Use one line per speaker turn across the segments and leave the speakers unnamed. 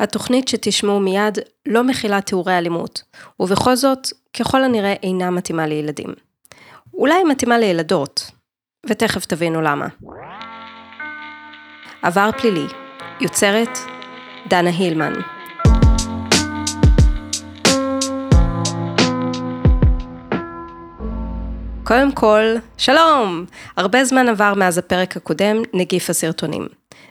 התוכנית שתשמעו מיד לא מכילה תיאורי אלימות, ובכל זאת, ככל הנראה אינה מתאימה לילדים. אולי היא מתאימה לילדות, ותכף תבינו למה. עבר פלילי, יוצרת דנה הילמן. קודם כל, שלום! הרבה זמן עבר מאז הפרק הקודם, נגיף הסרטונים.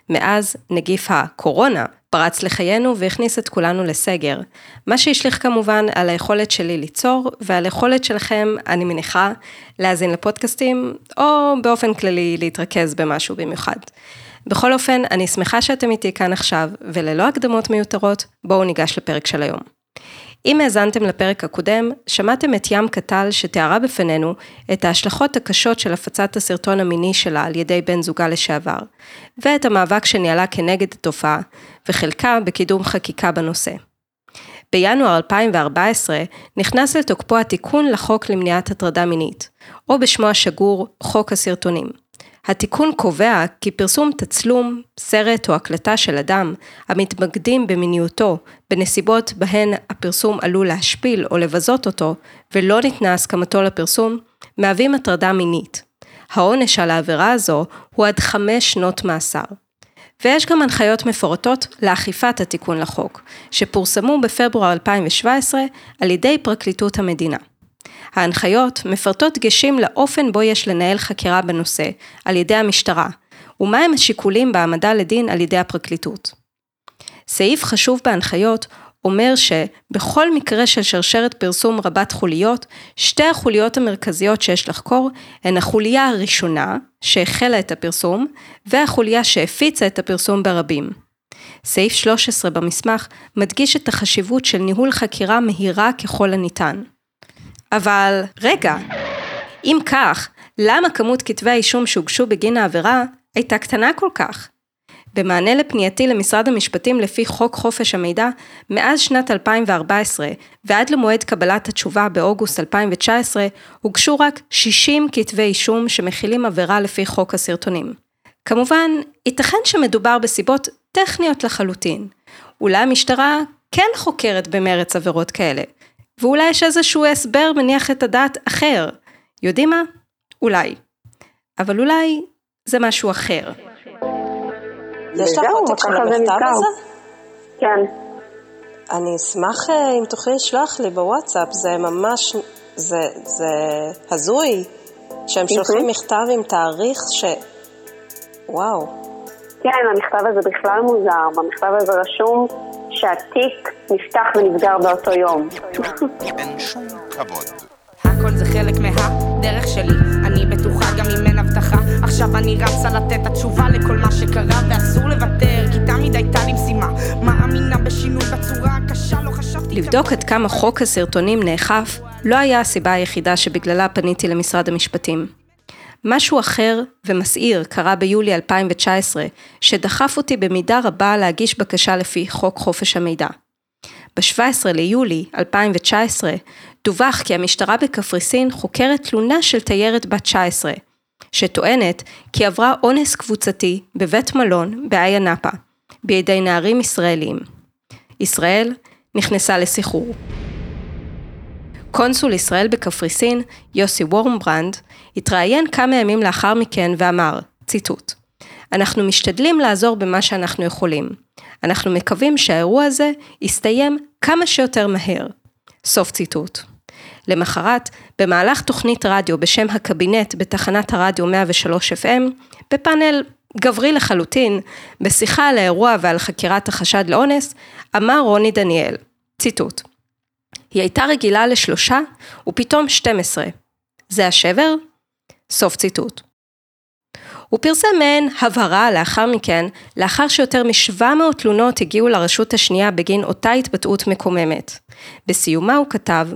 מאז, נגיף הקורונה פרץ לחיינו והכניס את כולנו לסגר. מה שהשליך כמובן על היכולת שלי ליצור, ועל היכולת שלכם, אני מניחה, להאזין לפודקאסטים, או באופן כללי להתרכז במשהו במיוחד. בכל אופן, אני שמחה שאתם איתי כאן עכשיו, וללא הקדמות מיותרות, בואו ניגש לפרק של היום. אם האזנתם לפרק הקודם, שמעתם את ים קטל שתיארה בפנינו את ההשלכות הקשות של הפצת הסרטון המיני שלה על ידי בן זוגה לשעבר, ואת המאבק שניהלה כנגד התופעה, וחלקה בקידום חקיקה בנושא. בינואר 2014 נכנס לתוקפו התיקון לחוק למניעת הטרדה מינית, או בשמו השגור חוק הסרטונים. התיקון קובע כי פרסום תצלום, סרט או הקלטה של אדם המתמקדים במיניותו בנסיבות בהן הפרסום עלול להשפיל או לבזות אותו ולא ניתנה הסכמתו לפרסום, מהווים הטרדה מינית. העונש על העבירה הזו הוא עד חמש שנות מאסר. ויש גם הנחיות מפורטות לאכיפת התיקון לחוק, שפורסמו בפברואר 2017 על ידי פרקליטות המדינה. ההנחיות מפרטות דגשים לאופן בו יש לנהל חקירה בנושא על ידי המשטרה, ומהם השיקולים בהעמדה לדין על ידי הפרקליטות. סעיף חשוב בהנחיות אומר שבכל מקרה של שרשרת פרסום רבת חוליות, שתי החוליות המרכזיות שיש לחקור הן החוליה הראשונה, שהחלה את הפרסום, והחוליה שהפיצה את הפרסום ברבים. סעיף 13 במסמך מדגיש את החשיבות של ניהול חקירה מהירה ככל הניתן. אבל רגע, אם כך, למה כמות כתבי האישום שהוגשו בגין העבירה הייתה קטנה כל כך? במענה לפנייתי למשרד המשפטים לפי חוק חופש המידע, מאז שנת 2014 ועד למועד קבלת התשובה באוגוסט 2019, הוגשו רק 60 כתבי אישום שמכילים עבירה לפי חוק הסרטונים. כמובן, ייתכן שמדובר בסיבות טכניות לחלוטין. אולי המשטרה כן חוקרת במרץ עבירות כאלה, ואולי יש איזשהו הסבר מניח את הדעת אחר. יודעים מה? אולי. אבל אולי זה משהו אחר.
יש לך עותק של המכתב הזה?
כן.
אני אשמח אה, אם תוכלי לשלוח לי בוואטסאפ, זה ממש, זה, זה הזוי, שהם שולחים מכתב עם תאריך ש... וואו.
כן, המכתב הזה בכלל מוזר, במכתב הזה רשום שהתיק נפתח ונסגר באותו יום. אין שום כבוד.
הכל זה חלק מהדרך שלי, אני בטוחה גם אם אין הבטחה. עכשיו אני רצה לתת התשובה לכל מה שקרה, ואסור לוותר, כי תמיד הייתה לי משימה. מאמינה בשינוי בצורה הקשה, לא חשבתי...
לבדוק עד כמה חוק הסרטונים נאכף, לא היה הסיבה היחידה שבגללה פניתי למשרד המשפטים. משהו אחר ומסעיר קרה ביולי 2019, שדחף אותי במידה רבה להגיש בקשה לפי חוק חופש המידע. ב-17 ליולי 2019 דווח כי המשטרה בקפריסין חוקרת תלונה של תיירת בת 19, שטוענת כי עברה אונס קבוצתי בבית מלון באיה נאפה, בידי נערים ישראלים. ישראל נכנסה לסחרור. קונסול ישראל בקפריסין, יוסי וורמברנד, התראיין כמה ימים לאחר מכן ואמר, ציטוט: אנחנו משתדלים לעזור במה שאנחנו יכולים. אנחנו מקווים שהאירוע הזה יסתיים כמה שיותר מהר. סוף ציטוט. למחרת, במהלך תוכנית רדיו בשם הקבינט בתחנת הרדיו 103 FM, בפאנל גברי לחלוטין, בשיחה על האירוע ועל חקירת החשד לאונס, אמר רוני דניאל, ציטוט: היא הייתה רגילה לשלושה, ופתאום 12. זה השבר? סוף ציטוט. הוא פרסם מעין הבהרה לאחר מכן, לאחר שיותר מ-700 תלונות הגיעו לרשות השנייה בגין אותה התבטאות מקוממת. בסיומה הוא כתב,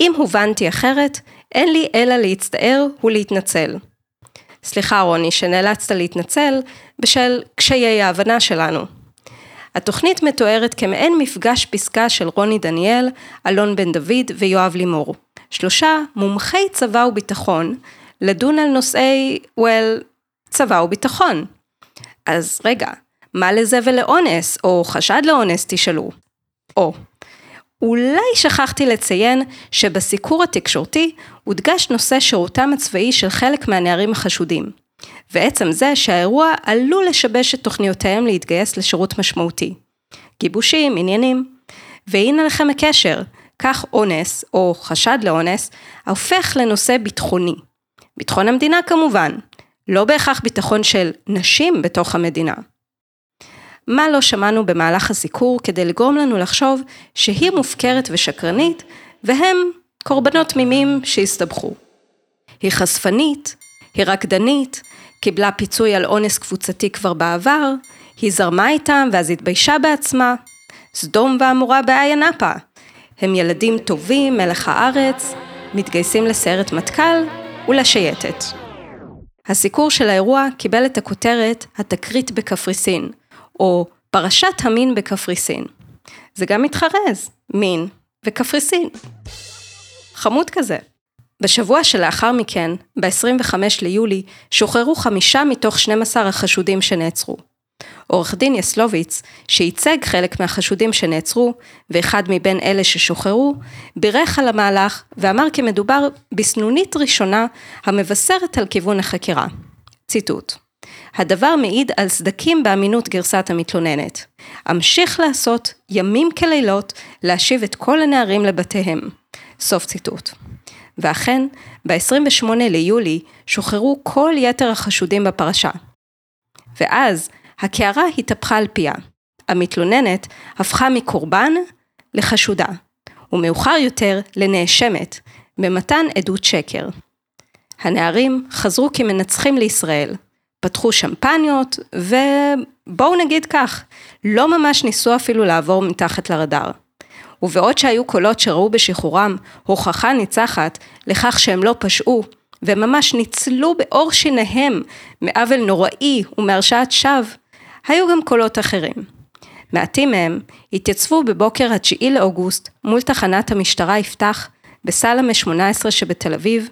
אם הובנתי אחרת, אין לי אלא להצטער ולהתנצל. סליחה רוני שנאלצת להתנצל בשל קשיי ההבנה שלנו. התוכנית מתוארת כמעין מפגש פסקה של רוני דניאל, אלון בן דוד ויואב לימור. שלושה מומחי צבא וביטחון, לדון על נושאי, well, צבא וביטחון. אז רגע, מה לזה ולאונס, או חשד לאונס, תשאלו. או, אולי שכחתי לציין שבסיקור התקשורתי הודגש נושא שירותם הצבאי של חלק מהנערים החשודים, ועצם זה שהאירוע עלול לשבש את תוכניותיהם להתגייס לשירות משמעותי. גיבושים, עניינים. והנה לכם הקשר, כך אונס, או חשד לאונס, ההופך לנושא ביטחוני. ביטחון המדינה כמובן, לא בהכרח ביטחון של נשים בתוך המדינה. מה לא שמענו במהלך הסיקור כדי לגרום לנו לחשוב שהיא מופקרת ושקרנית, והם קורבנות תמימים שהסתבכו. היא חשפנית, היא רקדנית, קיבלה פיצוי על אונס קבוצתי כבר בעבר, היא זרמה איתם ואז התביישה בעצמה. סדום ועמורה באיה נאפה. הם ילדים טובים, מלח הארץ, מתגייסים לסיירת מטכ"ל ולשייטת. הסיקור של האירוע קיבל את הכותרת התקרית בקפריסין, או פרשת המין בקפריסין. זה גם מתחרז, מין וקפריסין. חמוד כזה. בשבוע שלאחר מכן, ב-25 ליולי, שוחררו חמישה מתוך 12 החשודים שנעצרו. עורך דין יסלוביץ, שייצג חלק מהחשודים שנעצרו, ואחד מבין אלה ששוחררו, בירך על המהלך ואמר כי מדובר בסנונית ראשונה המבשרת על כיוון החקירה. ציטוט: הדבר מעיד על סדקים באמינות גרסת המתלוננת. אמשיך לעשות ימים כלילות להשיב את כל הנערים לבתיהם. סוף ציטוט. ואכן, ב-28 ליולי שוחררו כל יתר החשודים בפרשה. ואז, הקערה התהפכה על פיה. המתלוננת הפכה מקורבן לחשודה, ומאוחר יותר לנאשמת, במתן עדות שקר. הנערים חזרו כמנצחים לישראל, פתחו שמפניות, ובואו נגיד כך, לא ממש ניסו אפילו לעבור מתחת לרדאר. ובעוד שהיו קולות שראו בשחרורם הוכחה ניצחת לכך שהם לא פשעו, וממש ניצלו בעור שיניהם מעוול נוראי ומהרשעת שווא, היו גם קולות אחרים. מעטים מהם התייצבו בבוקר ה-9 לאוגוסט מול תחנת המשטרה יפתח בסלמה 18 שבתל אביב,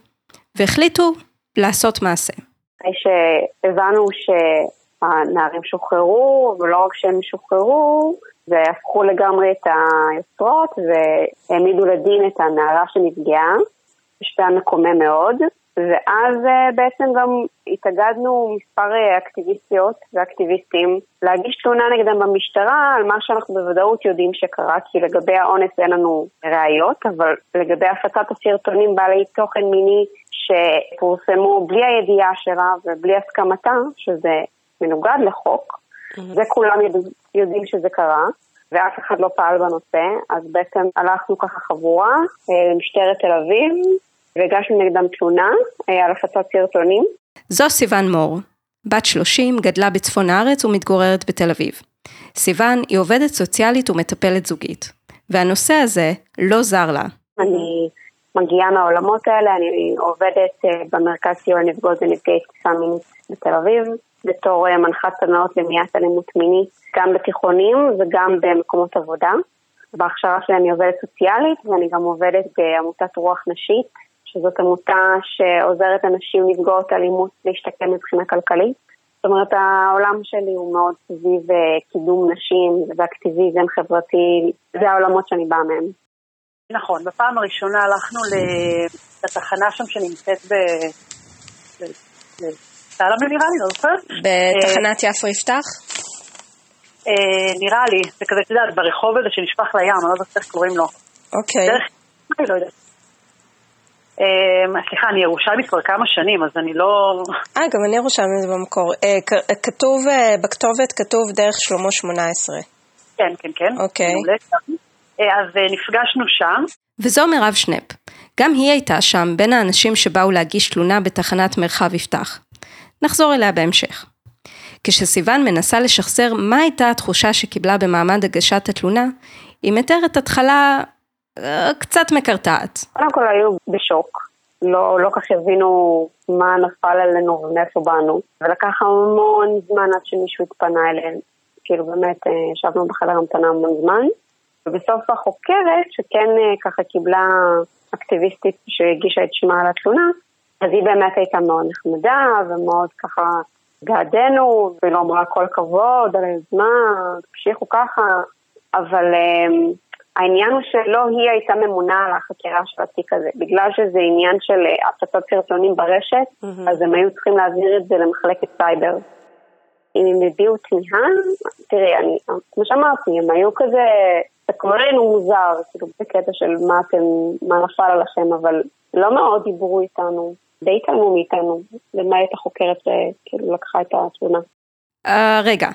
והחליטו לעשות מעשה.
אחרי שהבנו שהנערים שוחררו, ולא רק שהם שוחררו, והפכו לגמרי את היוצרות והעמידו לדין את הנערה שנפגעה, זה היה מקומם מאוד. ואז אה, בעצם גם התאגדנו מספר אה, אקטיביסטיות ואקטיביסטים להגיש תלונה נגדם במשטרה על מה שאנחנו בוודאות יודעים שקרה, כי לגבי האונס אין לנו ראיות, אבל לגבי הפצת הסרטונים בעלי תוכן מיני שפורסמו בלי הידיעה שלה ובלי הסכמתה, שזה מנוגד לחוק, mm-hmm. זה כולם יודעים שזה קרה. ואף אחד לא פעל בנושא, אז בעצם הלכנו ככה חבורה אה, למשטרת תל אביב, והגשנו נגדם תלונה אה, על הפצת סרטונים.
זו סיוון מור, בת 30, גדלה בצפון הארץ ומתגוררת בתל אביב. סיוון היא עובדת סוציאלית ומטפלת זוגית, והנושא הזה לא זר לה.
אני מגיעה מהעולמות האלה, אני עובדת אה, במרכז סיוע לנפגעות ונפגעי תקיפה מינית בתל אביב, בתור אה, מנחת סדנאות למניעת אלימות מינית, גם בתיכונים וגם במקומות עבודה. בהכשרה שלי אני עובדת סוציאלית ואני גם עובדת בעמותת רוח נשית, שזאת עמותה שעוזרת אנשים נפגעות אלימות להשתקם מבחינה כלכלית. זאת אומרת, העולם שלי הוא מאוד סביב אה, קידום נשים ואקטיביזם חברתי, זה העולמות שאני באה מהם.
נכון, בפעם הראשונה הלכנו לתחנה שם שנמצאת ב... סלמה נראה לי, לא זוכרת?
בתחנת יפו יפתח?
אה, נראה לי, זה כזה, את יודעת, ברחוב הזה שנשפך לים, אני לא יודעת איך קוראים לו.
אוקיי. דרך,
אני לא יודעת. אמ, סליחה, אני ירושלמית כבר כמה שנים, אז אני לא...
אה, גם אני ירושלמית במקור. אה, כתוב, אה, בכתובת כתוב דרך שלמה 18.
כן, כן, כן.
אוקיי.
אה, אז נפגשנו שם.
וזו מירב שנפ. גם היא הייתה שם בין האנשים שבאו להגיש תלונה בתחנת מרחב יפתח. נחזור אליה בהמשך. כשסיוון מנסה לשחזר מה הייתה התחושה שקיבלה במעמד הגשת התלונה, היא מתארת התחלה קצת מקרטעת.
קודם כל היו בשוק. לא, לא כך הבינו מה נפל עלינו ומאיפה באנו, ולקח המון זמן עד שמישהו התפנה אליהם. כאילו באמת אה, ישבנו בחדר המתנה המון זמן, ובסוף החוקרת, שכן אה, ככה קיבלה אקטיביסטית שהגישה את שמה על התלונה, אז היא באמת הייתה מאוד נחמדה ומאוד ככה בעדנו, ולא אמרה כל כבוד על היוזמה, תמשיכו ככה, אבל um, העניין הוא שלא היא הייתה ממונה על החקירה של התיק הזה. בגלל שזה עניין של uh, הפצת סרטונים ברשת, mm-hmm. אז הם היו צריכים להעביר את זה למחלקת סייבר. אם הם הביעו תמיהה, תראי, אני, כמו שאמרתי, הם היו כזה, תקמרנו מוזר, כאילו בקטע של מה אתם, מה נפל עליכם, אבל לא מאוד דיברו איתנו, די התעלמו מאיתנו, למעט החוקרת שכאילו לקחה את התלונה.
Uh, רגע,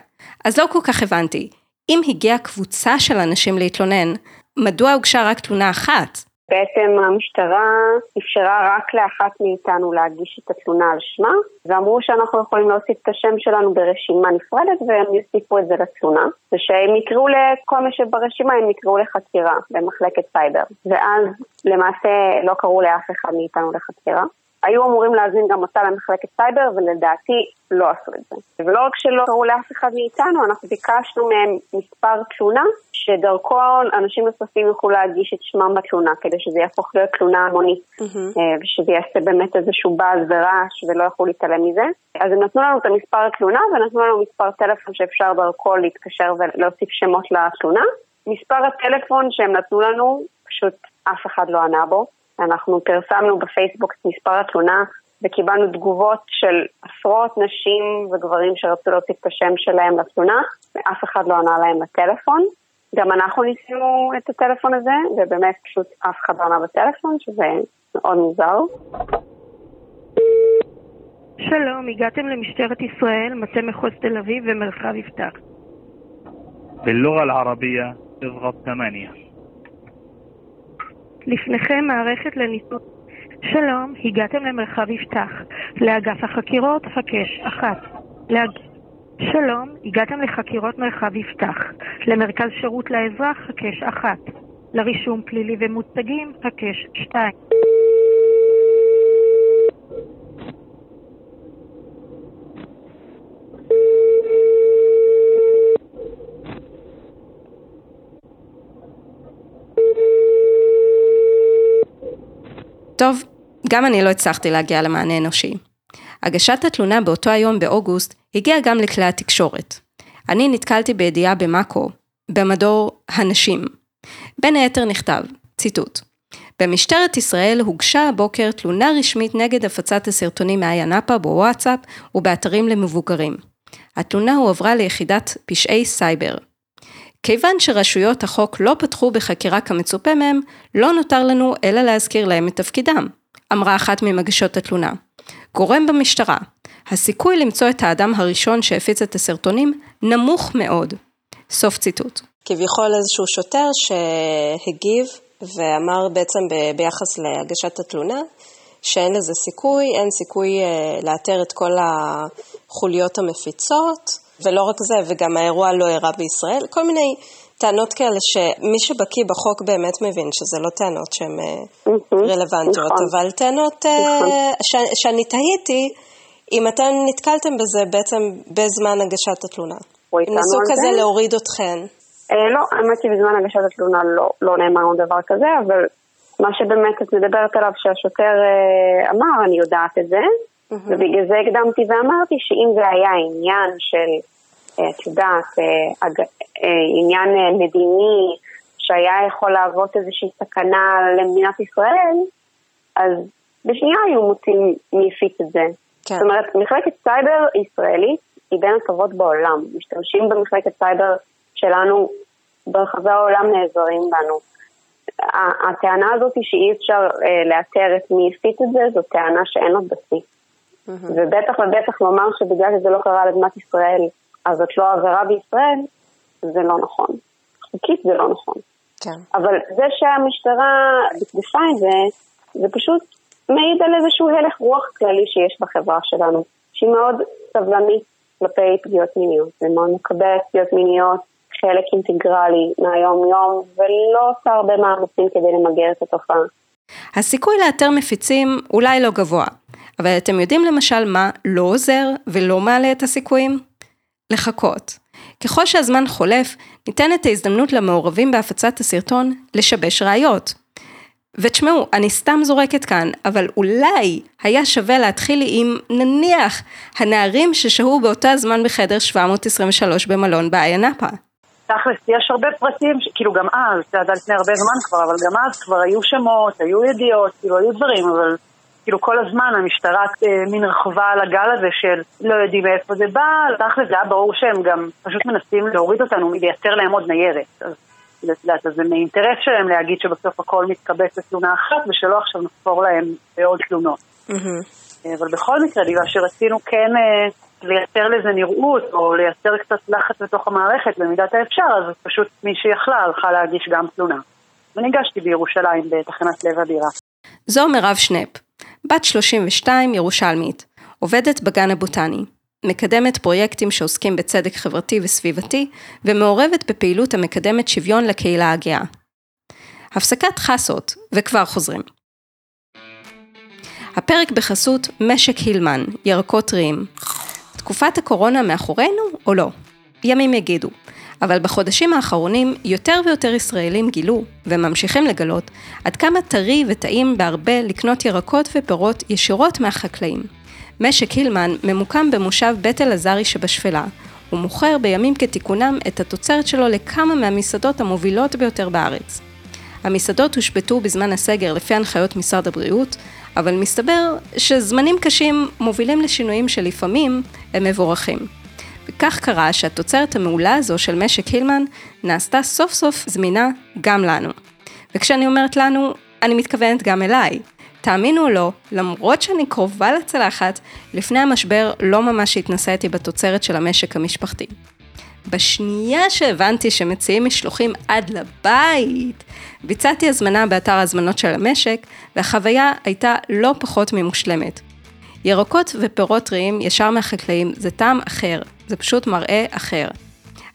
אז לא כל כך הבנתי. אם הגיעה קבוצה של אנשים להתלונן, מדוע הוגשה רק תלונה אחת?
בעצם המשטרה אפשרה רק לאחת מאיתנו להגיש את התלונה על שמה, ואמרו שאנחנו יכולים להוסיף את השם שלנו ברשימה נפרדת והם יוסיפו את זה לתלונה, ושהם יקראו לכל מי שברשימה, הם יקראו לחקירה במחלקת סייבר. ואז למעשה לא קראו לאף אחד מאיתנו לחקירה. היו אמורים להזמין גם אותה למחלקת סייבר, ולדעתי לא עשו את זה. ולא רק שלא קראו לאף אחד מאיתנו, אנחנו ביקשנו מהם מספר תלונה, שדרכו אנשים נוספים יוכלו להגיש את שמם בתלונה, כדי שזה יהפוך להיות תלונה המונית, mm-hmm. ושזה יעשה באמת איזשהו באז ורעש, ולא יכלו להתעלם מזה. אז הם נתנו לנו את המספר התלונה, ונתנו לנו מספר טלפון שאפשר דרכו להתקשר ולהוסיף שמות לתלונה. מספר הטלפון שהם נתנו לנו, פשוט אף אחד לא ענה בו. אנחנו פרסמנו בפייסבוק את מספר התלונה וקיבלנו תגובות של עשרות נשים וגברים שרצו להוסיף את השם שלהם לתלונה, ואף אחד לא ענה להם לטלפון. גם אנחנו ניסינו את הטלפון הזה, ובאמת פשוט אף אחד לא ענה בטלפון, שזה מאוד מוזר.
שלום, הגעתם למשטרת ישראל, מטה מחוז תל אביב ומרחב יפתח.
باللغة العربية اضغط ثمانية
לפניכם מערכת לניתוח. שלום, הגעתם למרחב יפתח. לאגף החקירות, חקש, אחת. לאג... שלום, הגעתם לחקירות מרחב יפתח. למרכז שירות לאזרח, חקש, אחת. לרישום פלילי ומוצגים, חקש, שתיים.
טוב, גם אני לא הצלחתי להגיע למענה אנושי. הגשת התלונה באותו היום באוגוסט הגיעה גם לכלי התקשורת. אני נתקלתי בידיעה במאקו, במדור הנשים. בין היתר נכתב, ציטוט: במשטרת ישראל הוגשה הבוקר תלונה רשמית נגד הפצת הסרטונים מאיה נאפה בוואטסאפ ובאתרים למבוגרים. התלונה הועברה ליחידת פשעי סייבר. כיוון שרשויות החוק לא פתחו בחקירה כמצופה מהם, לא נותר לנו אלא להזכיר להם את תפקידם, אמרה אחת ממגשות התלונה. גורם במשטרה, הסיכוי למצוא את האדם הראשון שהפיץ את הסרטונים נמוך מאוד. סוף ציטוט.
כביכול איזשהו שוטר שהגיב ואמר בעצם ביחס להגשת התלונה, שאין לזה סיכוי, אין סיכוי אה, לאתר את כל החוליות המפיצות, ולא רק זה, וגם האירוע לא אירע בישראל, כל מיני טענות כאלה שמי שבקיא בחוק באמת מבין שזה לא טענות שהן אה, רלוונטיות, נכון. אבל טענות אה, נכון. שאני תהיתי אם אתם נתקלתם בזה בעצם בזמן הגשת התלונה. ניסו כזה להוריד אתכן.
אה, לא, האמת שבזמן הגשת התלונה לא, לא נאמר לנו דבר כזה, אבל מה שבאמת את מדברת עליו שהשוטר אמר, אני יודעת את זה, Mm-hmm. ובגלל זה הקדמתי ואמרתי שאם זה היה עניין של, אה, את יודעת, אה, אה, עניין מדיני, שהיה יכול להוות איזושהי סכנה למדינת ישראל, אז בשנייה היו מוצאים מי הפיץ את זה. כן. זאת אומרת, מחלקת סייבר ישראלית היא בין הטובות בעולם. משתמשים במחלקת סייבר שלנו ברחבי העולם נעזרים בנו. הטענה הזאת שאי אפשר לאתר את מי הפיץ את זה, זו טענה שאין לה בסיס. Mm-hmm. ובטח ובטח לומר שבגלל שזה לא קרה למדינת ישראל, אז זאת לא עבירה בישראל, זה לא נכון. חוקית זה לא נכון. כן. אבל זה שהמשטרה דפדפה את זה, זה פשוט מעיד על איזשהו הלך רוח כללי שיש בחברה שלנו, שהיא מאוד סבלנית כלפי פגיעות מיניות, ומאוד מקבלת פגיעות מיניות חלק אינטגרלי מהיום-יום, ולא עושה הרבה מאמצים כדי למגר את התופעה.
הסיכוי לאתר מפיצים אולי לא גבוה, אבל אתם יודעים למשל מה לא עוזר ולא מעלה את הסיכויים? לחכות. ככל שהזמן חולף, ניתנת ההזדמנות למעורבים בהפצת הסרטון לשבש ראיות. ותשמעו, אני סתם זורקת כאן, אבל אולי היה שווה להתחיל עם, נניח, הנערים ששהו באותה זמן בחדר 723 במלון באיה נאפה.
תכלס, יש הרבה פרטים. כאילו גם אז, זה היה לפני הרבה זמן כבר, אבל גם אז כבר היו שמות, היו ידיעות, כאילו היו דברים, אבל כאילו כל הזמן המשטרה אה, מין רכבה על הגל הזה של לא יודעים מאיפה זה בא, תכל'ס זה היה ברור שהם גם פשוט מנסים להוריד אותנו, לייצר להם עוד ניירת. אז אז זה מאינטרס שלהם להגיד שבסוף הכל מתקבץ לתלונה אחת ושלא עכשיו נחפור להם בעוד תלונות. Mm-hmm. אבל בכל מקרה, בגלל שרצינו כן אה, לייצר לזה נראות או לייצר קצת לחץ בתוך המערכת במידת האפשר, אז פשוט מי שיכלה הלכה להגיש גם תלונה. וניגשתי בירושלים בתחנת לב הבירה.
זו מירב שנפ, בת 32, ירושלמית, עובדת בגן הבוטני. מקדמת פרויקטים שעוסקים בצדק חברתי וסביבתי, ומעורבת בפעילות המקדמת שוויון לקהילה הגאה. הפסקת חסות, וכבר חוזרים. הפרק בחסות משק הילמן, ירקות טריים. תקופת הקורונה מאחורינו או לא? ימים יגידו. אבל בחודשים האחרונים יותר ויותר ישראלים גילו, וממשיכים לגלות, עד כמה טרי וטעים בהרבה לקנות ירקות ופירות ישירות מהחקלאים. משק הילמן ממוקם במושב בית אלעזרי שבשפלה, ומוכר בימים כתיקונם את התוצרת שלו לכמה מהמסעדות המובילות ביותר בארץ. המסעדות הושבתו בזמן הסגר לפי הנחיות משרד הבריאות, אבל מסתבר שזמנים קשים מובילים לשינויים שלפעמים הם מבורכים. וכך קרה שהתוצרת המעולה הזו של משק הילמן נעשתה סוף סוף זמינה גם לנו. וכשאני אומרת לנו, אני מתכוונת גם אליי. תאמינו או לא, למרות שאני קרובה לצלחת, לפני המשבר לא ממש התנסיתי בתוצרת של המשק המשפחתי. בשנייה שהבנתי שמציעים משלוחים עד לבית, ביצעתי הזמנה באתר ההזמנות של המשק, והחוויה הייתה לא פחות ממושלמת. ירקות ופירות טריים ישר מהחקלאים זה טעם אחר, זה פשוט מראה אחר.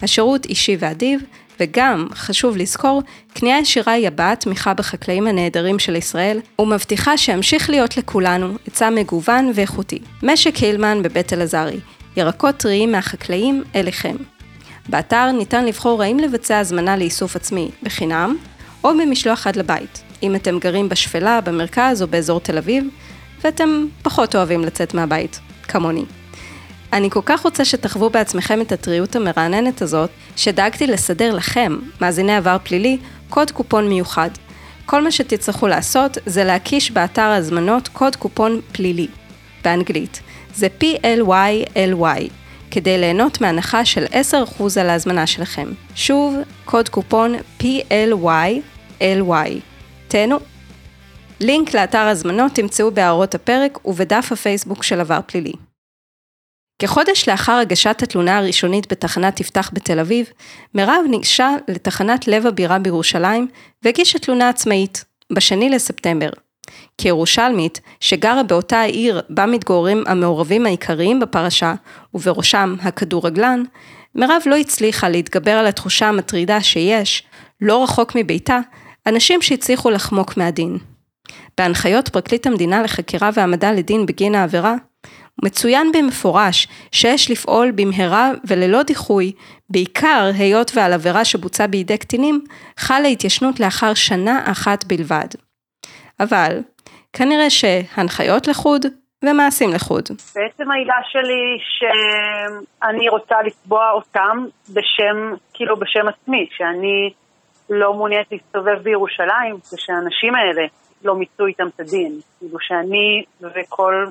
השירות אישי ואדיב, וגם, חשוב לזכור, קנייה ישירה היא הבעת תמיכה בחקלאים הנהדרים של ישראל, ומבטיחה שימשיך להיות לכולנו היצע מגוון ואיכותי. משק הילמן בבית אלעזרי, ירקות טריים מהחקלאים אליכם. באתר ניתן לבחור האם לבצע הזמנה לאיסוף עצמי בחינם, או במשלוח עד לבית, אם אתם גרים בשפלה, במרכז או באזור תל אביב, ואתם פחות אוהבים לצאת מהבית, כמוני. אני כל כך רוצה שתחוו בעצמכם את הטריות המרעננת הזאת, שדאגתי לסדר לכם, מאזיני עבר פלילי, קוד קופון מיוחד. כל מה שתצטרכו לעשות זה להקיש באתר ההזמנות קוד קופון פלילי, באנגלית. זה PLYLY, כדי ליהנות מהנחה של 10% על ההזמנה שלכם. שוב, קוד קופון PLYLY. תהנו. לינק לאתר הזמנות תמצאו בהערות הפרק ובדף הפייסבוק של עבר פלילי. כחודש לאחר הגשת התלונה הראשונית בתחנת יפתח בתל אביב, מירב ניגשה לתחנת לב הבירה בירושלים והגישה תלונה עצמאית, בשני לספטמבר. כירושלמית, שגרה באותה העיר בה מתגוררים המעורבים העיקריים בפרשה, ובראשם הכדורגלן, מירב לא הצליחה להתגבר על התחושה המטרידה שיש, לא רחוק מביתה, אנשים שהצליחו לחמוק מהדין. בהנחיות פרקליט המדינה לחקירה והעמדה לדין בגין העבירה, מצוין במפורש שיש לפעול במהרה וללא דיחוי, בעיקר היות ועל עבירה שבוצעה בידי קטינים, חלה התיישנות לאחר שנה אחת בלבד. אבל, כנראה שהנחיות לחוד ומעשים לחוד.
בעצם העילה שלי שאני רוצה לתבוע אותם בשם, כאילו בשם עצמי, שאני לא מעוניינת להסתובב בירושלים, ושהאנשים האלה לא מיצו איתם את הדין. כאילו שאני וכל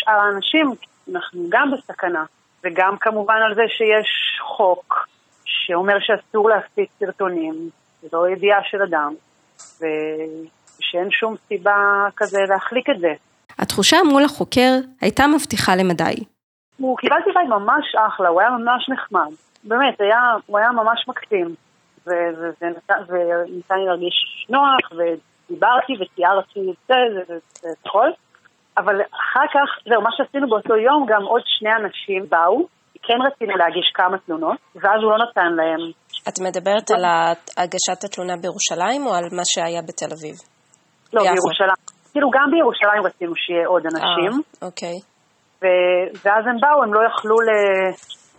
שאר האנשים, אנחנו גם בסכנה. וגם כמובן על זה שיש חוק שאומר שאסור להפיץ סרטונים, זו ידיעה של אדם, ושאין שום סיבה כזה להחליק את זה.
התחושה מול החוקר הייתה מבטיחה למדי.
הוא קיבלתי בית ממש אחלה, הוא היה ממש נחמד. באמת, היה, הוא היה ממש מקסים. וניתן לי להרגיש נוח, ודיברתי ותיארתי את זה, ואת הכל. אבל אחר כך, זהו, מה שעשינו באותו יום, גם עוד שני אנשים באו, כן רצינו להגיש כמה תלונות, ואז הוא לא נתן להם.
את מדברת על הגשת התלונה בירושלים או על מה שהיה בתל אביב?
לא, ביחד. בירושלים. כאילו, גם בירושלים רצינו שיהיה עוד אנשים.
אה, אוקיי.
ו- ואז הם באו, הם לא יכלו ל...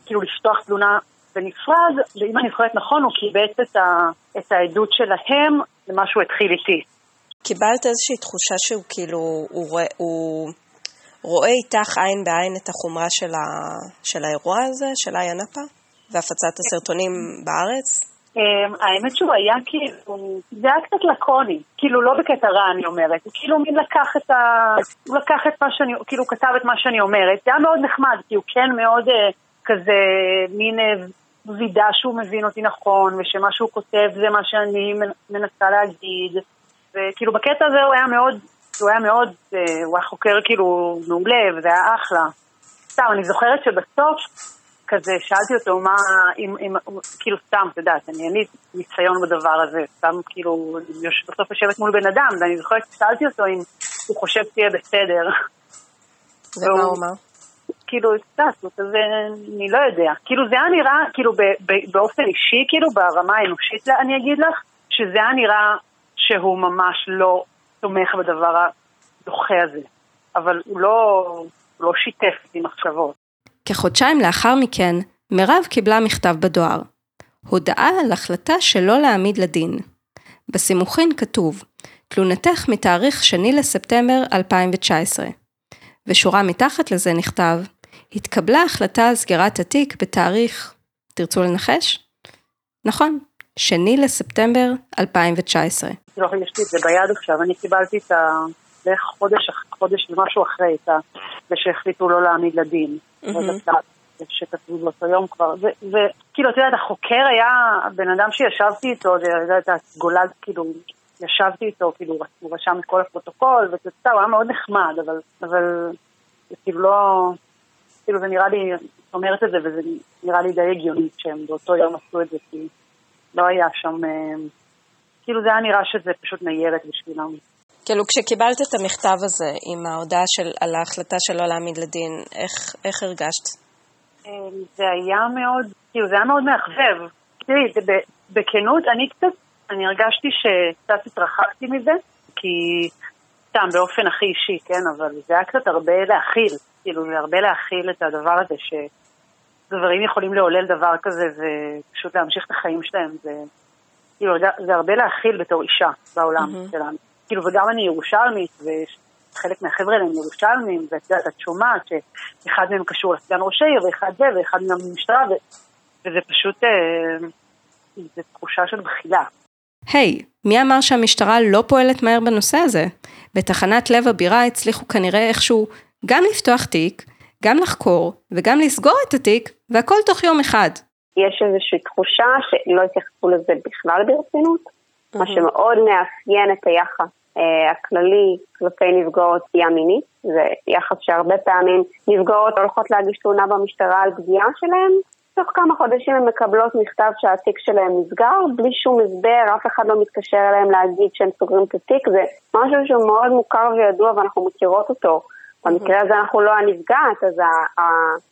כאילו לפתוח תלונה בנפרד, ואם אני זוכרת נכון, הוא קיבץ את, ה- את העדות שלהם למה שהוא התחיל איתי.
קיבלת איזושהי תחושה שהוא כאילו, הוא, רואה, הוא רואה איתך עין בעין את החומרה של, ה, של האירוע הזה, של איה נאפה, והפצת הסרטונים בארץ?
אמ, האמת שהוא היה כאילו, זה היה קצת לקוני, כאילו לא בקטע רע אני אומרת, הוא כאילו מין לקח את ה... הוא לקח את מה שאני, כאילו כתב את מה שאני אומרת, זה היה מאוד נחמד, כי הוא כן מאוד אה, כזה מין אה, וידא שהוא מבין אותי נכון, ושמה שהוא כותב זה מה שאני מנסה להגיד, וכאילו בקטע הזה הוא היה מאוד, הוא היה מאוד, אה, הוא היה חוקר כאילו מעולה, וזה היה אחלה. סתם, אני זוכרת שבסוף, כזה, שאלתי אותו מה, אם, אם, כאילו סתם, את יודעת, אני אין לי ניסיון בדבר הזה, סתם כאילו, בסוף יושבת מול בן אדם, ואני זוכרת ששאלתי אותו אם הוא חושב שתהיה בסדר.
ומה הוא אמר?
כאילו, יודעת, הוא כזה, אני לא יודע. כאילו, זה היה נראה, כאילו, באופן אישי, כאילו, ברמה האנושית, אני אגיד לך, שזה היה נראה שהוא ממש לא תומך בדבר הדוחה הזה. אבל הוא לא, הוא לא שיתף עם מחשבות.
כחודשיים לאחר מכן, מירב קיבלה מכתב בדואר. הודעה על החלטה שלא להעמיד לדין. בסימוכין כתוב, תלונתך מתאריך 2 לספטמבר 2019. ושורה מתחת לזה נכתב, התקבלה החלטה על סגירת התיק בתאריך, תרצו לנחש? נכון, 2 לספטמבר 2019.
לא, יש לי את זה ביד עכשיו, אני קיבלתי את ה... בערך חודש, חודש ומשהו אחרי, את ה... זה שהחליטו לא להעמיד לדין. שכתבו באותו יום כבר, וכאילו, את יודעת, החוקר היה בן אדם שישבתי איתו, את יודעת, גולד, כאילו, ישבתי איתו, כאילו, הוא רשם את כל הפרוטוקול, ואתה יודע, הוא היה מאוד נחמד, אבל, אבל, כאילו לא, כאילו זה נראה לי, את אומרת את זה, וזה נראה לי די הגיוני שהם באותו יום עשו את זה, כי לא היה שם, אה, כאילו זה היה נראה שזה פשוט ניירת בשבילם.
כאילו כשקיבלת את המכתב הזה עם ההודעה של, על ההחלטה שלא להעמיד לדין, איך, איך הרגשת?
אמ, זה היה מאוד, כאילו זה היה מאוד מאכזב. תראי, בכנות, אני קצת, אני הרגשתי שקצת התרחקתי מזה, כי סתם באופן הכי אישי, כן, אבל זה היה קצת הרבה להכיל, כאילו זה הרבה להכיל את הדבר הזה שגברים יכולים לעולל דבר כזה ופשוט להמשיך את החיים שלהם, זה, כאילו, זה הרבה להכיל בתור אישה בעולם mm-hmm. שלנו. כאילו, וגם אני ירושלמית, וחלק מהחבר'ה האלה הם ירושלמים, ואת יודעת, את שומעת שאחד מהם קשור לסגן ראש העיר, ואחד זה, ואחד מהמשטרה, ו... וזה פשוט, אה, זו תחושה של בחילה.
היי, hey, מי אמר שהמשטרה לא פועלת מהר בנושא הזה? בתחנת לב הבירה הצליחו כנראה איכשהו גם לפתוח תיק, גם לחקור וגם לסגור את התיק, והכל תוך יום אחד.
יש איזושהי תחושה שלא התייחסו לזה בכלל ברצינות, mm-hmm. מה שמאוד מאפיין את היחס אה, הכללי כלפי נפגעות פגיעה מינית, זה יחס שהרבה פעמים נפגעות הולכות להגיש תלונה במשטרה על פגיעה שלהם, תוך כמה חודשים הן מקבלות מכתב שהתיק שלהם נסגר, בלי שום הסבר, אף אחד לא מתקשר אליהם להגיד שהם סוגרים את התיק, זה משהו שהוא מאוד מוכר וידוע ואנחנו מכירות אותו. במקרה הזה אנחנו לא הנפגעת, אז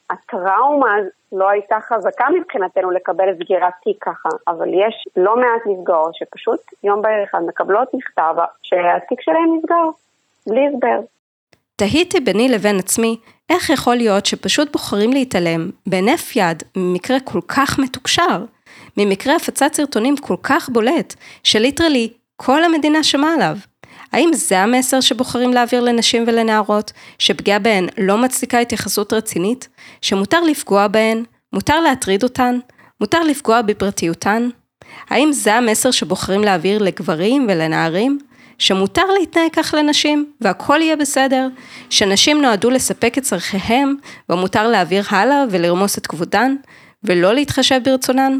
הטראומה לא הייתה חזקה מבחינתנו לקבל סגירת תיק ככה, אבל יש לא מעט נפגעות שפשוט יום בהיר אחד מקבלות מכתב שהתיק שלהם נסגר, בלי הסבר.
תהיתי ביני לבין עצמי, איך יכול להיות שפשוט בוחרים להתעלם, בהינף יד, ממקרה כל כך מתוקשר, ממקרה הפצת סרטונים כל כך בולט, שליטרלי כל המדינה שמעה עליו. האם זה המסר שבוחרים להעביר לנשים ולנערות, שפגיעה בהן לא מצדיקה התייחסות רצינית, שמותר לפגוע בהן, מותר להטריד אותן, מותר לפגוע בפרטיותן? האם זה המסר שבוחרים להעביר לגברים ולנערים? שמותר להתנהג כך לנשים, והכל יהיה בסדר, שנשים נועדו לספק את צורכיהם, ומותר להעביר הלאה ולרמוס את כבודן, ולא להתחשב ברצונן?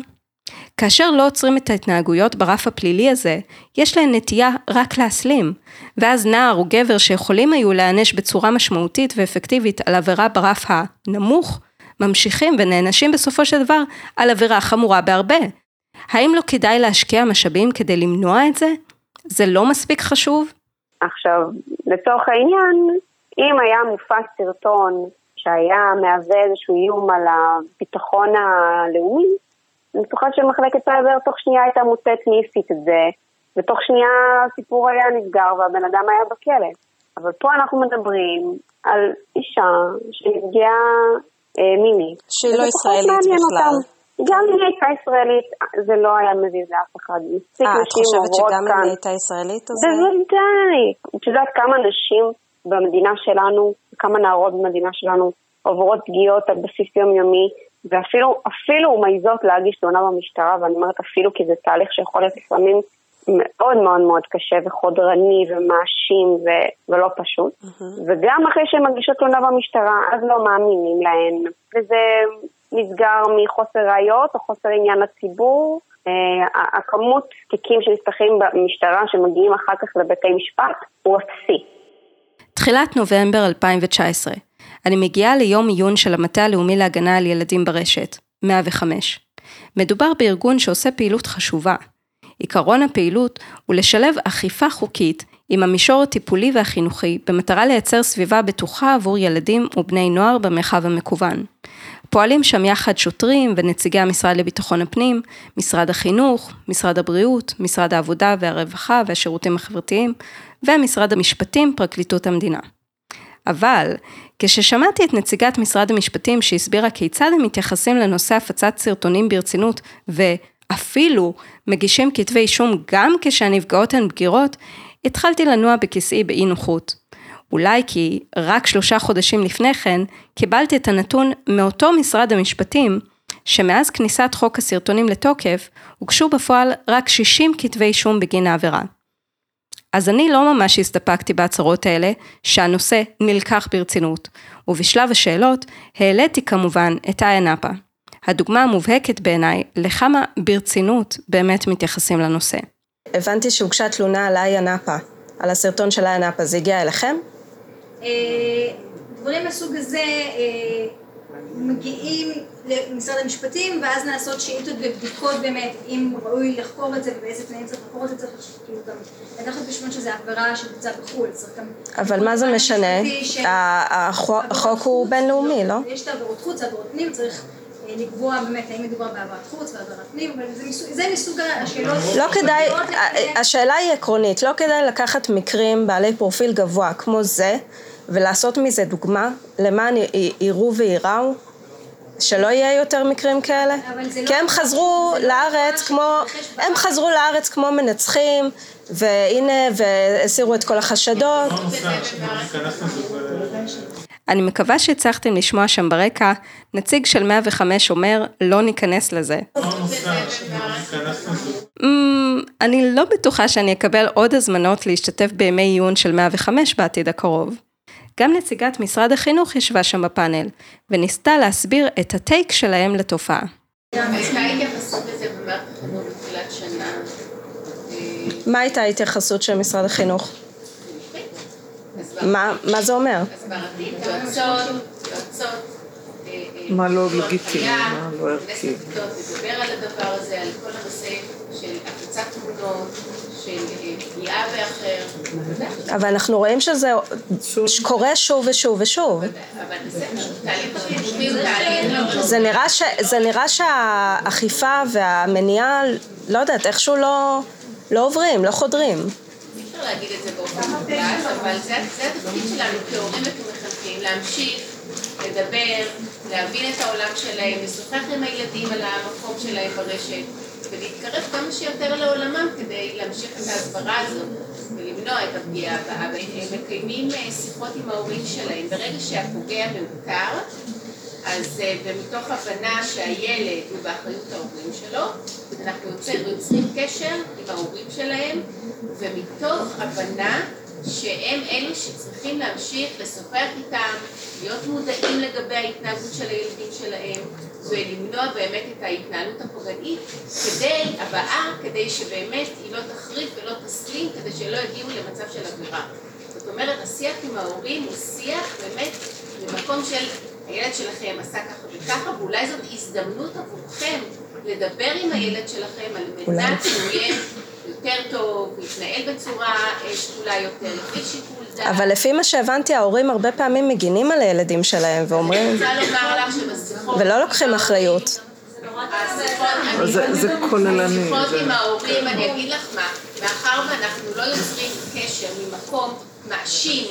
כאשר לא עוצרים את ההתנהגויות ברף הפלילי הזה, יש להן נטייה רק להסלים, ואז נער או גבר שיכולים היו להיענש בצורה משמעותית ואפקטיבית על עבירה ברף הנמוך, ממשיכים ונענשים בסופו של דבר על עבירה חמורה בהרבה. האם לא כדאי להשקיע משאבים כדי למנוע את זה? זה לא מספיק חשוב?
עכשיו, לצורך העניין, אם היה מופץ סרטון שהיה מהווה איזשהו איום על הביטחון הלאומי, אני בטוחה שמחלקת סייבר תוך שנייה הייתה מוצאת מי הפיץ את זה, ותוך שנייה הסיפור היה נסגר והבן אדם היה בכלא. אבל פה אנחנו מדברים על אישה שנפגעה אה, מינית.
שהיא לא ישראלית בכלל. אותם.
גם אם היא הייתה ישראלית, זה לא היה מזיז לאף אחד.
אה, את חושבת שגם אם. היא הייתה ישראלית אז...
בוודאי. את יודעת כמה נשים במדינה שלנו, כמה נערות במדינה שלנו עוברות פגיעות על בסיס יומיומי, ואפילו אפילו מעיזות להגיש תלונה במשטרה, ואני אומרת אפילו כי זה תהליך שיכול להיות לפעמים מאוד מאוד מאוד קשה וחודרני ומאשים ו- ולא פשוט. וגם אחרי שהן מגישות תלונה במשטרה, אז לא מאמינים להן, וזה נסגר מחוסר ראיות או חוסר עניין לציבור. אה, הכמות תיקים שנפתחים במשטרה שמגיעים אחר כך לבתי משפט הוא אפסי.
תחילת נובמבר 2019. אני מגיעה ליום עיון של המטה הלאומי להגנה על ילדים ברשת, 105. מדובר בארגון שעושה פעילות חשובה. עיקרון הפעילות הוא לשלב אכיפה חוקית עם המישור הטיפולי והחינוכי במטרה לייצר סביבה בטוחה עבור ילדים ובני נוער במרחב המקוון. פועלים שם יחד שוטרים ונציגי המשרד לביטחון הפנים, משרד החינוך, משרד הבריאות, משרד העבודה והרווחה והשירותים החברתיים, ומשרד המשפטים, פרקליטות המדינה. אבל, כששמעתי את נציגת משרד המשפטים שהסבירה כיצד הם מתייחסים לנושא הפצת סרטונים ברצינות, ואפילו מגישים כתבי אישום גם כשהנפגעות הן בגירות, התחלתי לנוע בכיסאי באי נוחות. אולי כי רק שלושה חודשים לפני כן, קיבלתי את הנתון מאותו משרד המשפטים, שמאז כניסת חוק הסרטונים לתוקף, הוגשו בפועל רק 60 כתבי אישום בגין העבירה. אז אני לא ממש הסתפקתי בהצהרות האלה, שהנושא נלקח ברצינות, ובשלב השאלות העליתי כמובן את איה נאפה. הדוגמה המובהקת בעיניי לכמה ברצינות באמת מתייחסים לנושא. הבנתי שהוגשה תלונה על איה נאפה, על הסרטון של איה נאפה, זה הגיע אליכם?
דברים מהסוג הזה אה, מגיעים למשרד המשפטים ואז נעשות שאילתות ובדיקות באמת אם ראוי לחקור את זה ובאיזה תנאים צריך לחקור את זה צריך כאילו גם לקחת בשביל שזה עבירה שבוצעה בחו"ל צריך גם
אבל מה זה משנה? החוק- הוא בינלאומי, לא?
יש את העבירות חוץ, עבירות פנים, צריך אה, לקבוע באמת האם מדובר בעבירת חוץ ועבירת פנים, אבל זה מסוג- זה מסוג השאלות
לא כדאי, השאלה היא עקרונית, לא כדאי לקחת מקרים בעלי פרופיל גבוה כמו זה, ולעשות מזה דוגמה למען יראו וייראו, שלא יהיה יותר מקרים כאלה?
לא-
כי הם חזרו
לא
לארץ כמו, הם. חזרו לארץ כמו מנצחים, והנה, והסירו את כל החשדות. אני מקווה שהצלחתם לשמוע שם ברקע, נציג של 105 אומר, לא ניכנס לזה. Mm, אני לא בטוחה שאני אקבל עוד הזמנות להשתתף בימי עיון של 105 בעתיד הקרוב. גם נציגת משרד החינוך ישבה שם בפאנל, וניסתה להסביר את הטייק שלהם לתופעה.
אה,
מה הייתה ההתייחסות של משרד החינוך? מה, זה אומר?
אה, אה,
מה לא לגיטימי, מה לא ערכי.
לדבר על הדבר הזה, על כל הנושא של הפצת תמונות, של פגיעה באחר. בוודאי.
אבל אנחנו רואים שזה קורה שוב ושוב ושוב.
זה
נראה, שהאכיפה והמניעה, לא יודעת, איכשהו לא, לא עוברים, לא חודרים.
אי אפשר להגיד את זה באופן מוחלט, אבל זה, זה התפקיד שלנו כהורים וכמחנכים, להמשיך, לדבר, להבין את העולם שלהם, לשוחח עם הילדים על המקום שלהם ברשת, ולהתקרב כמה שיותר לעולמם כדי להמשיך את ההסברה הזאת ולמנוע את הפגיעה הבאה. הם מקיימים אה, שיחות עם ההורים שלהם. ברגע שהפוגע מאותר, אז אה, ומתוך הבנה שהילד הוא באחריות ההורים שלו, אנחנו יוצר, יוצרים קשר עם ההורים שלהם, ומתוך הבנה שהם אלו שצריכים להמשיך לשוחח איתם, להיות מודעים לגבי ההתנהגות של הילדים שלהם, ולמנוע באמת את ההתנהלות הפוגענית, כדי, הבאה, כדי שבאמת היא לא תחריף ולא תסלים, כדי שלא יגיעו למצב של עבירה. זאת אומרת, השיח עם ההורים הוא שיח באמת במקום של הילד שלכם עשה ככה וככה, ואולי זאת הזדמנות עבורכם לדבר עם הילד שלכם על מנת שהוא יהיה יותר טוב, להתנהל בצורה אה, שקולה יותר, לפי שיקול דעת.
אבל לפי מה שהבנתי, ההורים הרבה פעמים מגינים על הילדים שלהם
אני
ואומרים,
רוצה לומר לך שבשיחות...
ולא לוקחים אחריות.
השיחות, אני-
זה- כוללני,
בשיחות
זה-
עם ההורים, אני אגיד לך מה, מאחר ואנחנו לא יוצרים קשר ממקום מאשים,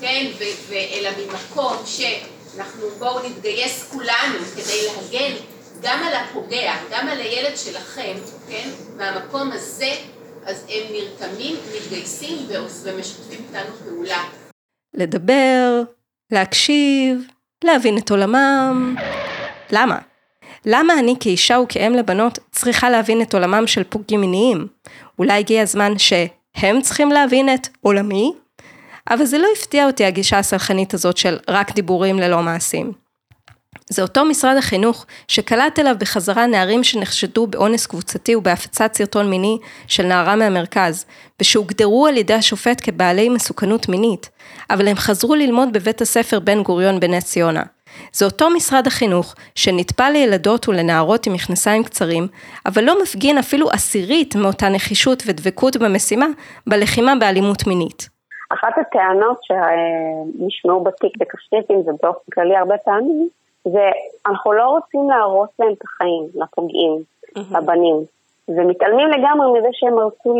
כן, אלא ממקום שאנחנו בואו נתגייס כולנו כדי להגן גם על הפוגע, גם על הילד שלכם, כן, מהמקום הזה, אז הם נרתמים, מתגייסים ומשתפים איתנו פעולה.
לדבר, להקשיב, להבין את עולמם. למה? למה אני כאישה וכאם לבנות צריכה להבין את עולמם של פוגעים מיניים? אולי הגיע הזמן שהם צריכים להבין את עולמי? אבל זה לא הפתיע אותי הגישה הסלחנית הזאת של רק דיבורים ללא מעשים. זה אותו משרד החינוך שקלט אליו בחזרה נערים שנחשדו באונס קבוצתי ובהפצת סרטון מיני של נערה מהמרכז, ושהוגדרו על ידי השופט כבעלי מסוכנות מינית, אבל הם חזרו ללמוד בבית הספר בן גוריון בנס ציונה. זה אותו משרד החינוך שנטפל לילדות ולנערות עם מכנסיים קצרים, אבל לא מפגין אפילו עשירית מאותה נחישות ודבקות במשימה בלחימה באלימות מינית.
אחת הטענות שנשמעו בתיק בקפריסין ובאופן כללי הרבה פעמים, זה אנחנו לא רוצים להרוס להם את החיים, לפוגעים, mm-hmm. לבנים, ומתעלמים לגמרי מזה שהם הרסו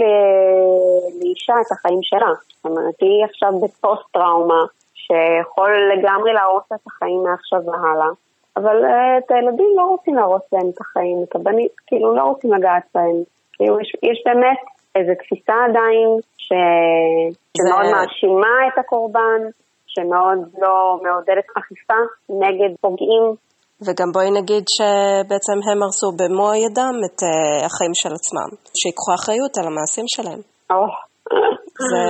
לאישה את החיים שלה. זאת אומרת, היא עכשיו בפוסט טראומה, שיכול לגמרי להרוס את החיים מעכשיו והלאה, אבל אה, את הילדים לא רוצים להרוס להם את החיים, את הבנים, כאילו לא רוצים לגעת בהם. כאילו יש, יש באמת איזו תפיסה עדיין ש... שמאוד זה... מאשימה את הקורבן, שמאוד לא מעודדת אכיפה נגד פוגעים.
וגם בואי נגיד שבעצם הם הרסו במו ידם את uh, החיים של עצמם, שיקחו אחריות על המעשים שלהם.
Oh.
זה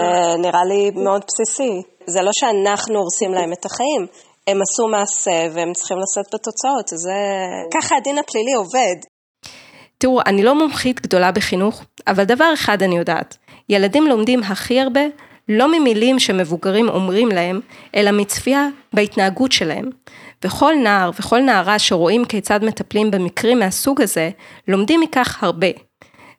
נראה לי מאוד בסיסי. זה לא שאנחנו הורסים להם את החיים, הם עשו מעשה והם צריכים לשאת בתוצאות, זה... ככה הדין הפלילי עובד.
תראו, אני לא מומחית גדולה בחינוך, אבל דבר אחד אני יודעת, ילדים לומדים הכי הרבה לא ממילים שמבוגרים אומרים להם, אלא מצפייה בהתנהגות שלהם. וכל נער וכל נערה שרואים כיצד מטפלים במקרים מהסוג הזה, לומדים מכך הרבה.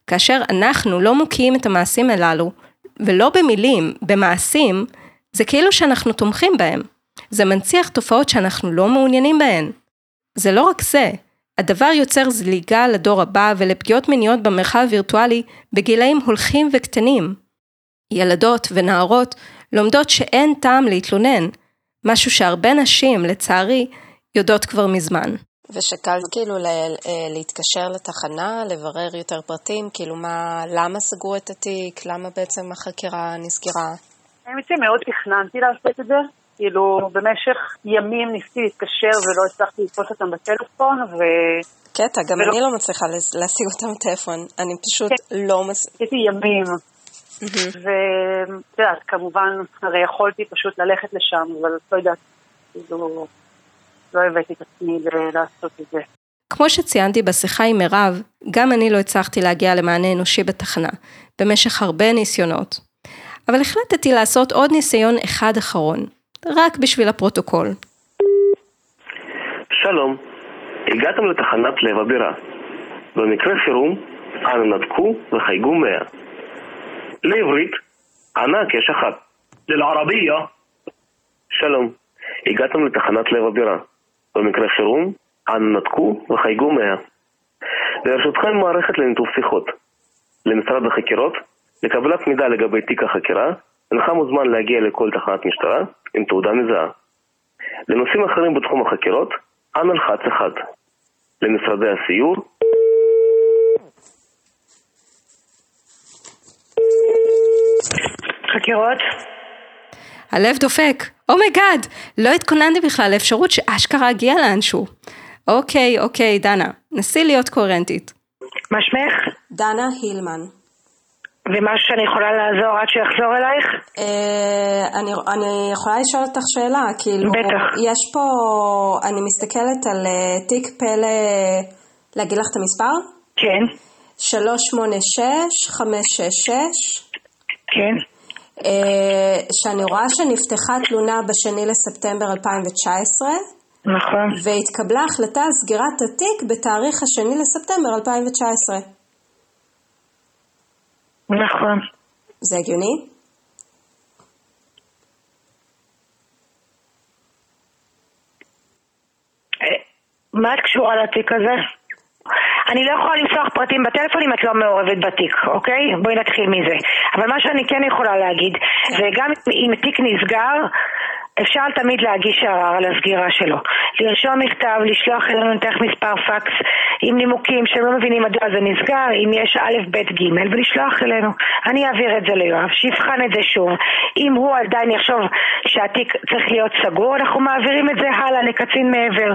כאשר אנחנו לא מוקיעים את המעשים הללו, ולא במילים, במעשים, זה כאילו שאנחנו תומכים בהם. זה מנציח תופעות שאנחנו לא מעוניינים בהן. זה לא רק זה, הדבר יוצר זליגה לדור הבא ולפגיעות מיניות במרחב הווירטואלי בגילאים הולכים וקטנים. ילדות ונערות לומדות שאין טעם להתלונן, משהו שהרבה נשים, לצערי, יודעות כבר מזמן.
ושקל כאילו אה, להתקשר לתחנה, לברר יותר פרטים, כאילו מה, למה סגרו את התיק, למה בעצם החקירה נסגרה?
האמת שמאוד תכננתי לעשות את זה, כאילו במשך ימים ניסיתי להתקשר ולא הצלחתי לתפוס אותם בטלפון ו...
קטע, גם ולא... אני לא מצליחה להשיג אותם בטלפון, אני פשוט כן. לא מס...
עשיתי ימים, ואת יודעת, כמובן, הרי יכולתי פשוט ללכת לשם, אבל לא יודעת, כאילו, לא הבאתי את עצמי לעשות את זה.
כמו שציינתי בשיחה עם מירב, גם אני לא הצלחתי להגיע למענה אנושי בתחנה, במשך הרבה ניסיונות. אבל החלטתי לעשות עוד ניסיון אחד אחרון, רק בשביל הפרוטוקול.
שלום, הגעתם לתחנת לב הבירה. במקרה חירום, אנא נדקו וחייגו 100. לעברית, ענק, יש אחת. לערבייה. שלום, הגעתם לתחנת לב הבירה. במקרה חירום, אנא נתקו וחייגו 100. לרשותכם מערכת לניתוב שיחות. למשרד החקירות, לקבלת מידע לגבי תיק החקירה, הינך מוזמן להגיע לכל תחנת משטרה עם תעודה מזהה. לנושאים אחרים בתחום החקירות, אנא לחץ אחד. למשרדי הסיור,
חקירות.
הלב דופק, oh my God, לא התכוננתי בכלל לאפשרות שאשכרה אגיע לאנשהו. אוקיי, אוקיי, דנה, נסי להיות קוהרנטית.
מה שמך?
דנה הילמן.
ומשהו שאני יכולה לעזור עד שיחזור אלייך?
אה, אני, אני יכולה לשאול אותך שאלה, כאילו...
בטח.
יש פה, אני מסתכלת על אה, תיק פלא, להגיד לך את המספר?
כן.
386-566.
כן.
אה, שאני רואה שנפתחה תלונה בשני לספטמבר 2019.
נכון.
והתקבלה החלטה על סגירת התיק בתאריך השני לספטמבר 2019.
נכון.
זה הגיוני?
אה, מה את קשורה לתיק הזה? אני לא יכולה לפתוח פרטים בטלפון אם את לא מעורבת בתיק, אוקיי? בואי נתחיל מזה. אבל מה שאני כן יכולה להגיד, זה גם אם תיק נסגר,
אפשר תמיד להגיש ערר על הסגירה שלו. לרשום מכתב, לשלוח אלינו נתח מספר פקס עם נימוקים שהם לא מבינים מדוע זה נסגר, אם יש א', ב', ג', ולשלוח אלינו. אני אעביר את זה ליואב, שיבחן את זה שוב. אם הוא עדיין יחשוב שהתיק צריך להיות סגור, אנחנו מעבירים את זה הלאה לקצין מעבר.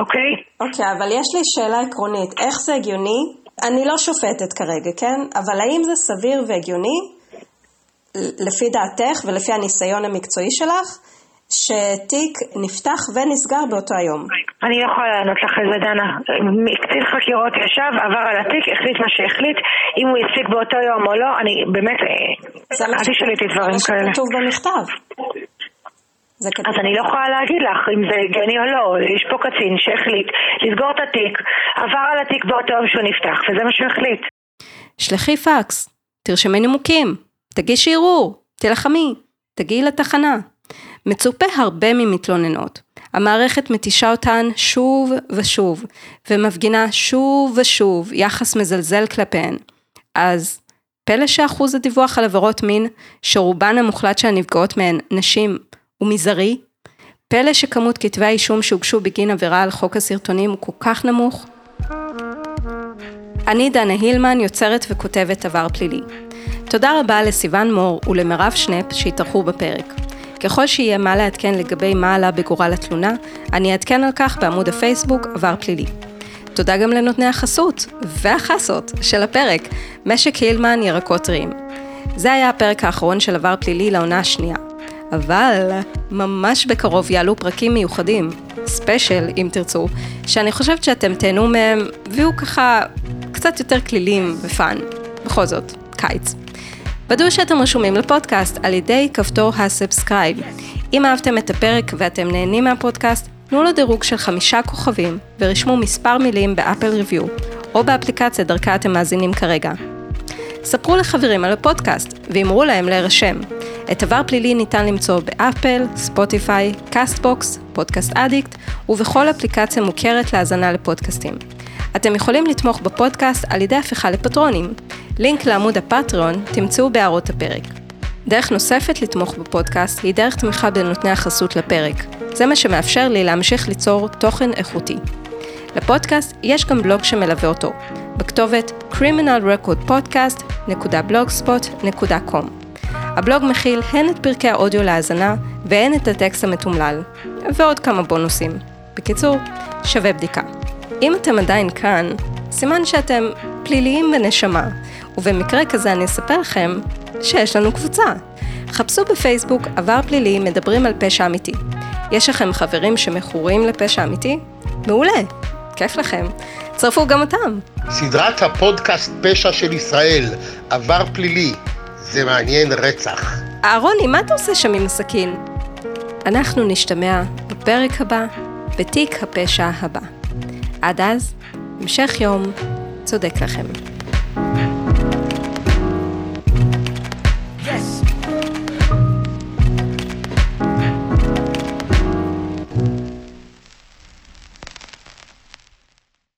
אוקיי?
אוקיי, אבל יש לי שאלה עקרונית. איך זה הגיוני? אני לא שופטת כרגע, כן? אבל האם זה סביר והגיוני לפי דעתך ולפי הניסיון המקצועי שלך, שתיק נפתח ונסגר באותו היום.
אני לא יכולה לענות לך על זה, דנה. קצין חקירות ישב, עבר על התיק, החליט מה שהחליט, אם הוא הפסיק באותו יום או לא, אני באמת, אל תשאלי אותי דברים כאלה.
זה כתוב במכתב.
אז אני לא יכולה להגיד לך אם זה הגיוני או לא, יש פה קצין שהחליט לסגור את התיק, עבר על התיק באותו יום שהוא נפתח, וזה מה שהוא החליט.
שלחי פקס, תרשמי נימוקים, תגישי ערעור, תלחמי, תגיעי לתחנה. מצופה הרבה ממתלוננות. המערכת מתישה אותן שוב ושוב, ומפגינה שוב ושוב יחס מזלזל כלפיהן. אז פלא שאחוז הדיווח על עבירות מין, שרובן המוחלט של הנפגעות מהן נשים, הוא מזערי? פלא שכמות כתבי האישום שהוגשו בגין עבירה על חוק הסרטונים הוא כל כך נמוך? אני דנה הילמן, יוצרת וכותבת עבר פלילי. תודה רבה לסיון מור ולמירב שנפ שהתארחו בפרק. ככל שיהיה מה לעדכן לגבי מה עלה בגורל התלונה, אני אעדכן על כך בעמוד הפייסבוק עבר פלילי. תודה גם לנותני החסות והחסות של הפרק, משק הילמן ירקות טריים. זה היה הפרק האחרון של עבר פלילי לעונה השנייה. אבל ממש בקרוב יעלו פרקים מיוחדים, special אם תרצו, שאני חושבת שאתם תהנו מהם, ויהיו ככה קצת יותר קלילים ו fun. בכל זאת, קיץ. ודאו שאתם רשומים לפודקאסט על ידי כפתור ה subscribe. אם אהבתם את הפרק ואתם נהנים מהפודקאסט, תנו לו דירוג של חמישה כוכבים ורשמו מספר מילים ב Apple review, או באפליקציה דרכה אתם מאזינים כרגע. ספרו לחברים על הפודקאסט ואמרו להם להירשם. את עבר פלילי ניתן למצוא ב Apple, Spotify, Castbox, Podcast Addict ובכל אפליקציה מוכרת להאזנה לפודקאסטים. אתם יכולים לתמוך בפודקאסט על ידי הפיכה לפטרונים. לינק לעמוד ה Patreon תמצאו בהערות הפרק. דרך נוספת לתמוך בפודקאסט היא דרך תמיכה בנותני החסות לפרק. זה מה שמאפשר לי להמשיך ליצור תוכן איכותי. לפודקאסט יש גם בלוג שמלווה אותו, בכתובת criminalrecordpodcast.blogspot.com. הבלוג מכיל הן את פרקי האודיו להאזנה והן את הטקסט המתומלל, ועוד כמה בונוסים. בקיצור, שווה בדיקה. אם אתם עדיין כאן, סימן שאתם פליליים בנשמה, ובמקרה כזה אני אספר לכם שיש לנו קבוצה. חפשו בפייסבוק עבר פלילי מדברים על פשע אמיתי. יש לכם חברים שמכורים לפשע אמיתי? מעולה, כיף לכם. צרפו גם אותם.
סדרת הפודקאסט פשע של ישראל, עבר פלילי, זה מעניין רצח.
אהרוני, מה אתה עושה שם עם הסכין? אנחנו נשתמע בפרק הבא, בתיק הפשע הבא. עד אז, המשך יום צודק לכם.